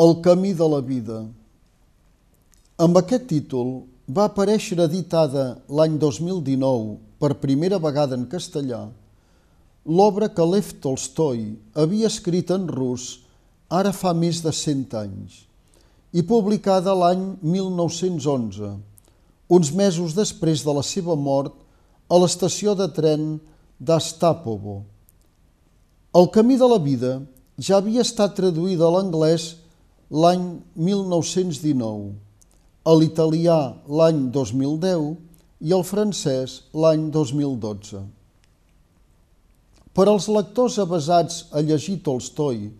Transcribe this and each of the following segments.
El camí de la vida. Amb aquest títol va aparèixer editada l'any 2019 per primera vegada en castellà l'obra que Lev Tolstoi havia escrit en rus ara fa més de 100 anys i publicada l'any 1911, uns mesos després de la seva mort a l'estació de tren d'Astapovo. El camí de la vida ja havia estat traduïda a l'anglès l'any 1919, a l'italià l'any 2010 i al francès l'any 2012. Per als lectors avasats a llegir Tolstoi,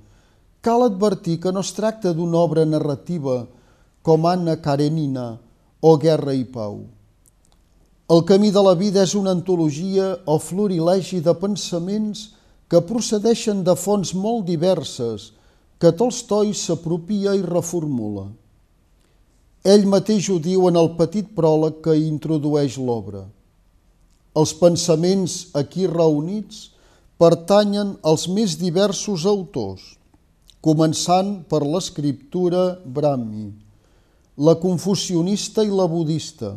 cal advertir que no es tracta d'una obra narrativa com Anna Karenina o Guerra i Pau. El camí de la vida és una antologia o florilegi de pensaments que procedeixen de fonts molt diverses que Tolstoi s'apropia i reformula. Ell mateix ho diu en el petit pròleg que introdueix l'obra. Els pensaments aquí reunits pertanyen als més diversos autors, començant per l'escriptura Brahmi, la confucionista i la budista,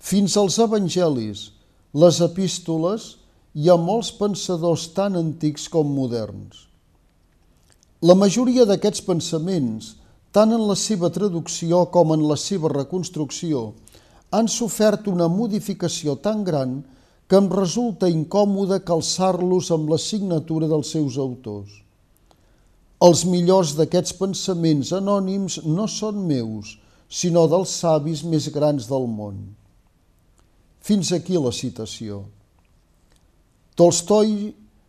fins als evangelis, les epístoles i a molts pensadors tan antics com moderns. La majoria d'aquests pensaments, tant en la seva traducció com en la seva reconstrucció, han sofert una modificació tan gran que em resulta incòmode calçar-los amb la signatura dels seus autors. Els millors d'aquests pensaments anònims no són meus, sinó dels savis més grans del món. Fins aquí la citació. Tolstoi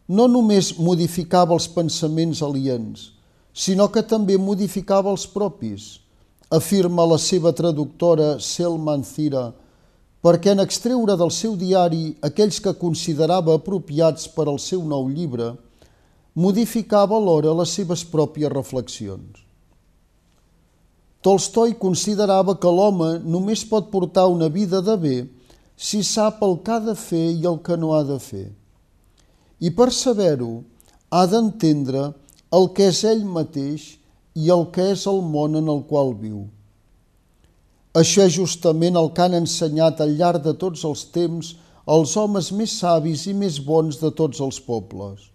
no només modificava els pensaments aliens, sinó que també modificava els propis, afirma la seva traductora Selman Thira, perquè en extreure del seu diari aquells que considerava apropiats per al seu nou llibre, modificava alhora les seves pròpies reflexions. Tolstoi considerava que l'home només pot portar una vida de bé si sap el que ha de fer i el que no ha de fer i per saber-ho ha d'entendre el que és ell mateix i el que és el món en el qual viu. Això és justament el que han ensenyat al llarg de tots els temps els homes més savis i més bons de tots els pobles.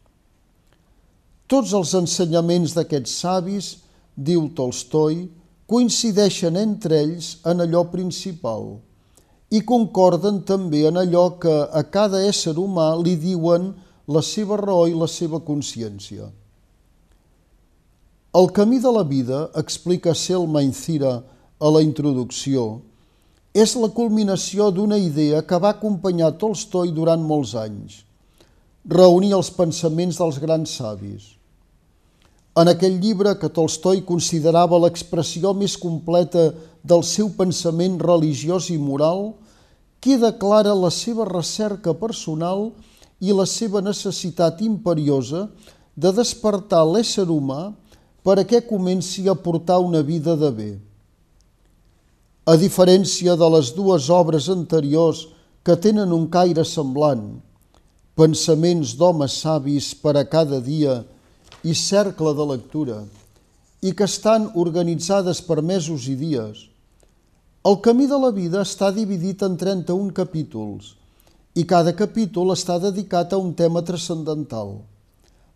Tots els ensenyaments d'aquests savis, diu Tolstoi, coincideixen entre ells en allò principal i concorden també en allò que a cada ésser humà li diuen la seva raó i la seva consciència. El camí de la vida, explica Selma Incira a la introducció, és la culminació d'una idea que va acompanyar Tolstoi durant molts anys, reunir els pensaments dels grans savis. En aquell llibre que Tolstoi considerava l'expressió més completa del seu pensament religiós i moral, queda clara la seva recerca personal i i la seva necessitat imperiosa de despertar l'ésser humà per a què comenci a portar una vida de bé. A diferència de les dues obres anteriors que tenen un caire semblant, pensaments d'homes savis per a cada dia i cercle de lectura, i que estan organitzades per mesos i dies, el camí de la vida està dividit en 31 capítols, i cada capítol està dedicat a un tema transcendental.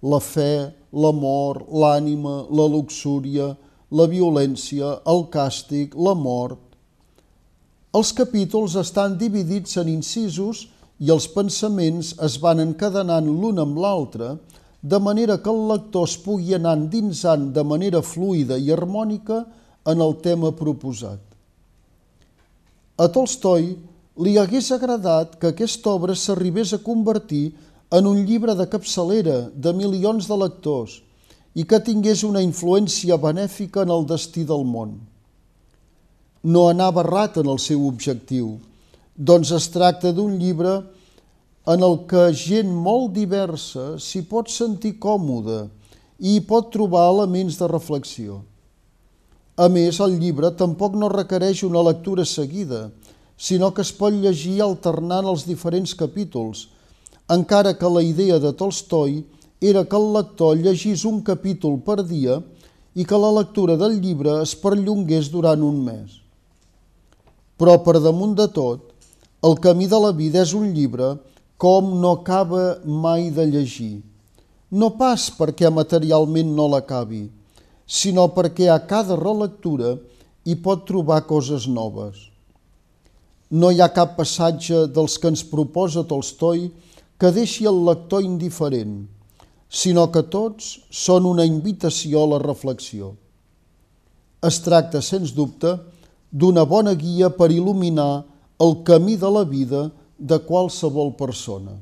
La fe, l'amor, l'ànima, la luxúria, la violència, el càstig, la mort. Els capítols estan dividits en incisos i els pensaments es van encadenant l'un amb l'altre, de manera que el lector es pugui anar endinsant de manera fluida i harmònica en el tema proposat. A Tolstoi li hagués agradat que aquesta obra s'arribés a convertir en un llibre de capçalera de milions de lectors i que tingués una influència benèfica en el destí del món. No anava errat en el seu objectiu, doncs es tracta d'un llibre en el que gent molt diversa s'hi pot sentir còmode i hi pot trobar elements de reflexió. A més, el llibre tampoc no requereix una lectura seguida, sinó que es pot llegir alternant els diferents capítols, encara que la idea de Tolstoi era que el lector llegís un capítol per dia i que la lectura del llibre es perllongués durant un mes. Però per damunt de tot, el camí de la vida és un llibre com no acaba mai de llegir. No pas perquè materialment no l'acabi, sinó perquè a cada relectura hi pot trobar coses noves. No hi ha cap passatge dels que ens proposa Tolstoi que deixi el lector indiferent, sinó que tots són una invitació a la reflexió. Es tracta, sens dubte, d'una bona guia per il·luminar el camí de la vida de qualsevol persona.